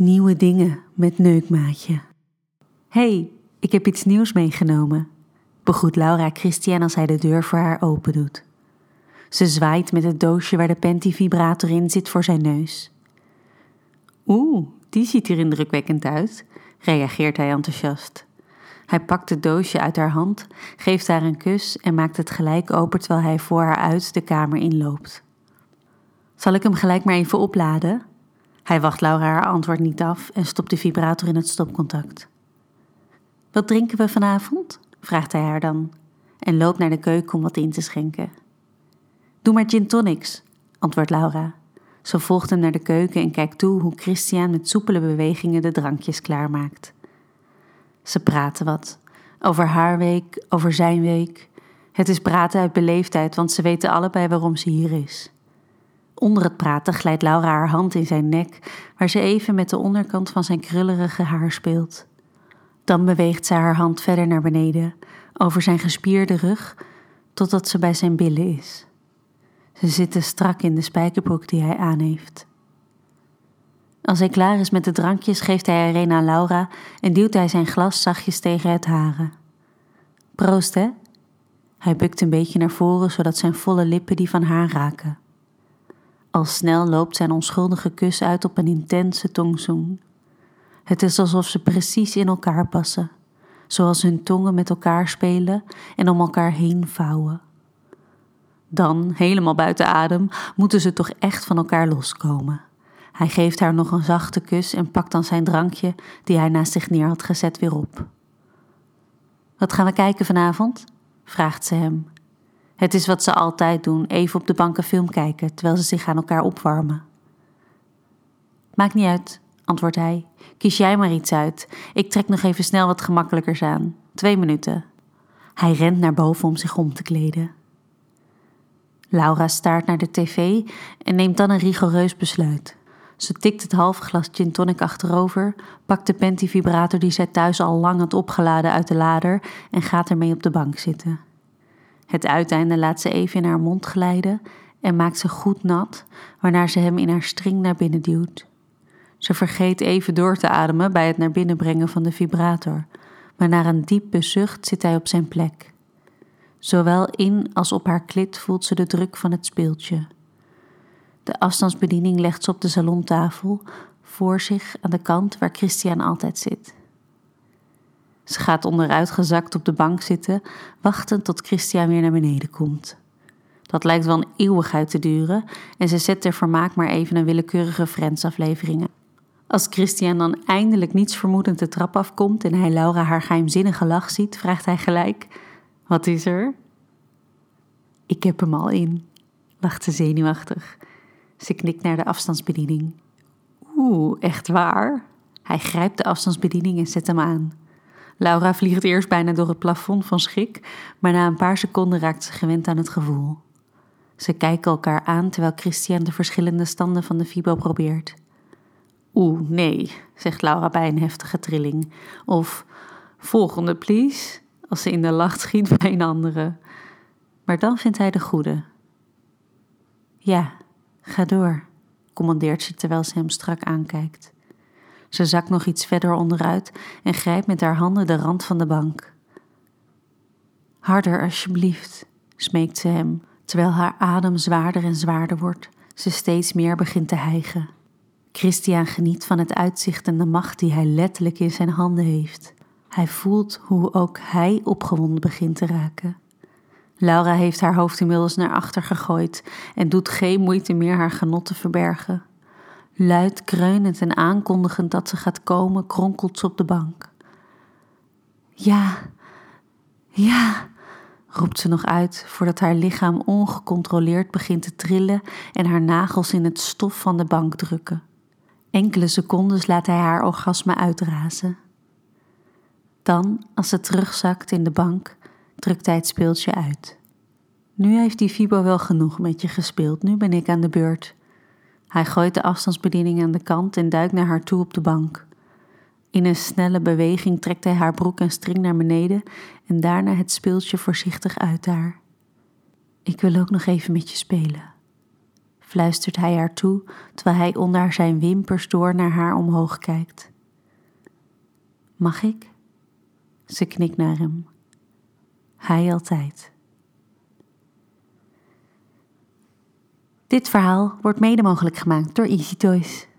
Nieuwe dingen met Neukmaatje. hey, ik heb iets nieuws meegenomen. Begroet Laura Christian als hij de deur voor haar open doet. Ze zwaait met het doosje waar de Penti-vibrator in zit voor zijn neus. Oeh, die ziet er indrukwekkend uit, reageert hij enthousiast. Hij pakt het doosje uit haar hand, geeft haar een kus en maakt het gelijk open terwijl hij voor haar uit de kamer inloopt. Zal ik hem gelijk maar even opladen? Hij wacht Laura haar antwoord niet af en stopt de vibrator in het stopcontact. Wat drinken we vanavond? vraagt hij haar dan en loopt naar de keuken om wat in te schenken. Doe maar gin tonics, antwoordt Laura. Ze volgt hem naar de keuken en kijkt toe hoe Christian met soepele bewegingen de drankjes klaarmaakt. Ze praten wat. Over haar week, over zijn week. Het is praten uit beleefdheid, want ze weten allebei waarom ze hier is. Onder het praten glijdt Laura haar hand in zijn nek, waar ze even met de onderkant van zijn krullerige haar speelt. Dan beweegt ze haar hand verder naar beneden, over zijn gespierde rug, totdat ze bij zijn billen is. Ze zitten strak in de spijkerbroek die hij aan heeft. Als hij klaar is met de drankjes, geeft hij er een aan Laura en duwt hij zijn glas zachtjes tegen het haren. Proost, hè? Hij bukt een beetje naar voren, zodat zijn volle lippen die van haar raken. Al snel loopt zijn onschuldige kus uit op een intense tongzoen. Het is alsof ze precies in elkaar passen, zoals hun tongen met elkaar spelen en om elkaar heen vouwen. Dan, helemaal buiten adem, moeten ze toch echt van elkaar loskomen. Hij geeft haar nog een zachte kus en pakt dan zijn drankje, die hij naast zich neer had gezet, weer op. Wat gaan we kijken vanavond? vraagt ze hem. Het is wat ze altijd doen, even op de bank een film kijken, terwijl ze zich aan elkaar opwarmen. Maakt niet uit, antwoordt hij. Kies jij maar iets uit. Ik trek nog even snel wat gemakkelijkers aan. Twee minuten. Hij rent naar boven om zich om te kleden. Laura staart naar de tv en neemt dan een rigoureus besluit. Ze tikt het halve glas gin tonic achterover, pakt de Penti-vibrator die zij thuis al lang had opgeladen uit de lader en gaat ermee op de bank zitten. Het uiteinde laat ze even in haar mond glijden en maakt ze goed nat, waarna ze hem in haar string naar binnen duwt. Ze vergeet even door te ademen bij het naar binnen brengen van de vibrator, maar na een diepe zucht zit hij op zijn plek. Zowel in als op haar klit voelt ze de druk van het speeltje. De afstandsbediening legt ze op de salontafel, voor zich aan de kant waar Christian altijd zit. Ze gaat onderuit gezakt op de bank zitten, wachtend tot Christian weer naar beneden komt. Dat lijkt wel een eeuwigheid te duren en ze zet ter vermaak maar even een willekeurige Friends-aflevering. Als Christian dan eindelijk niets vermoedend de trap afkomt en hij Laura haar geheimzinnige lach ziet, vraagt hij gelijk: Wat is er? Ik heb hem al in, lacht ze zenuwachtig. Ze knikt naar de afstandsbediening. Oeh, echt waar? Hij grijpt de afstandsbediening en zet hem aan. Laura vliegt eerst bijna door het plafond van schrik, maar na een paar seconden raakt ze gewend aan het gevoel. Ze kijken elkaar aan terwijl Christian de verschillende standen van de Fibo probeert. Oeh, nee, zegt Laura bij een heftige trilling. Of volgende, please, als ze in de lach schiet bij een andere. Maar dan vindt hij de goede. Ja, ga door, commandeert ze terwijl ze hem strak aankijkt. Ze zakt nog iets verder onderuit en grijpt met haar handen de rand van de bank. Harder, alsjeblieft, smeekt ze hem, terwijl haar adem zwaarder en zwaarder wordt, ze steeds meer begint te hijgen. Christian geniet van het uitzicht en de macht die hij letterlijk in zijn handen heeft. Hij voelt hoe ook hij opgewonden begint te raken. Laura heeft haar hoofd inmiddels naar achter gegooid en doet geen moeite meer haar genot te verbergen. Luid kreunend en aankondigend dat ze gaat komen, kronkelt ze op de bank. Ja, ja, roept ze nog uit voordat haar lichaam ongecontroleerd begint te trillen en haar nagels in het stof van de bank drukken. Enkele secondes laat hij haar orgasme uitrazen. Dan, als ze terugzakt in de bank, drukt hij het speeltje uit. Nu heeft die Fibo wel genoeg met je gespeeld, nu ben ik aan de beurt. Hij gooit de afstandsbediening aan de kant en duikt naar haar toe op de bank. In een snelle beweging trekt hij haar broek en string naar beneden en daarna het speeltje voorzichtig uit haar. Ik wil ook nog even met je spelen. fluistert hij haar toe terwijl hij onder zijn wimpers door naar haar omhoog kijkt. Mag ik? Ze knikt naar hem. Hij altijd. Dit verhaal wordt mede mogelijk gemaakt door Easy Toys.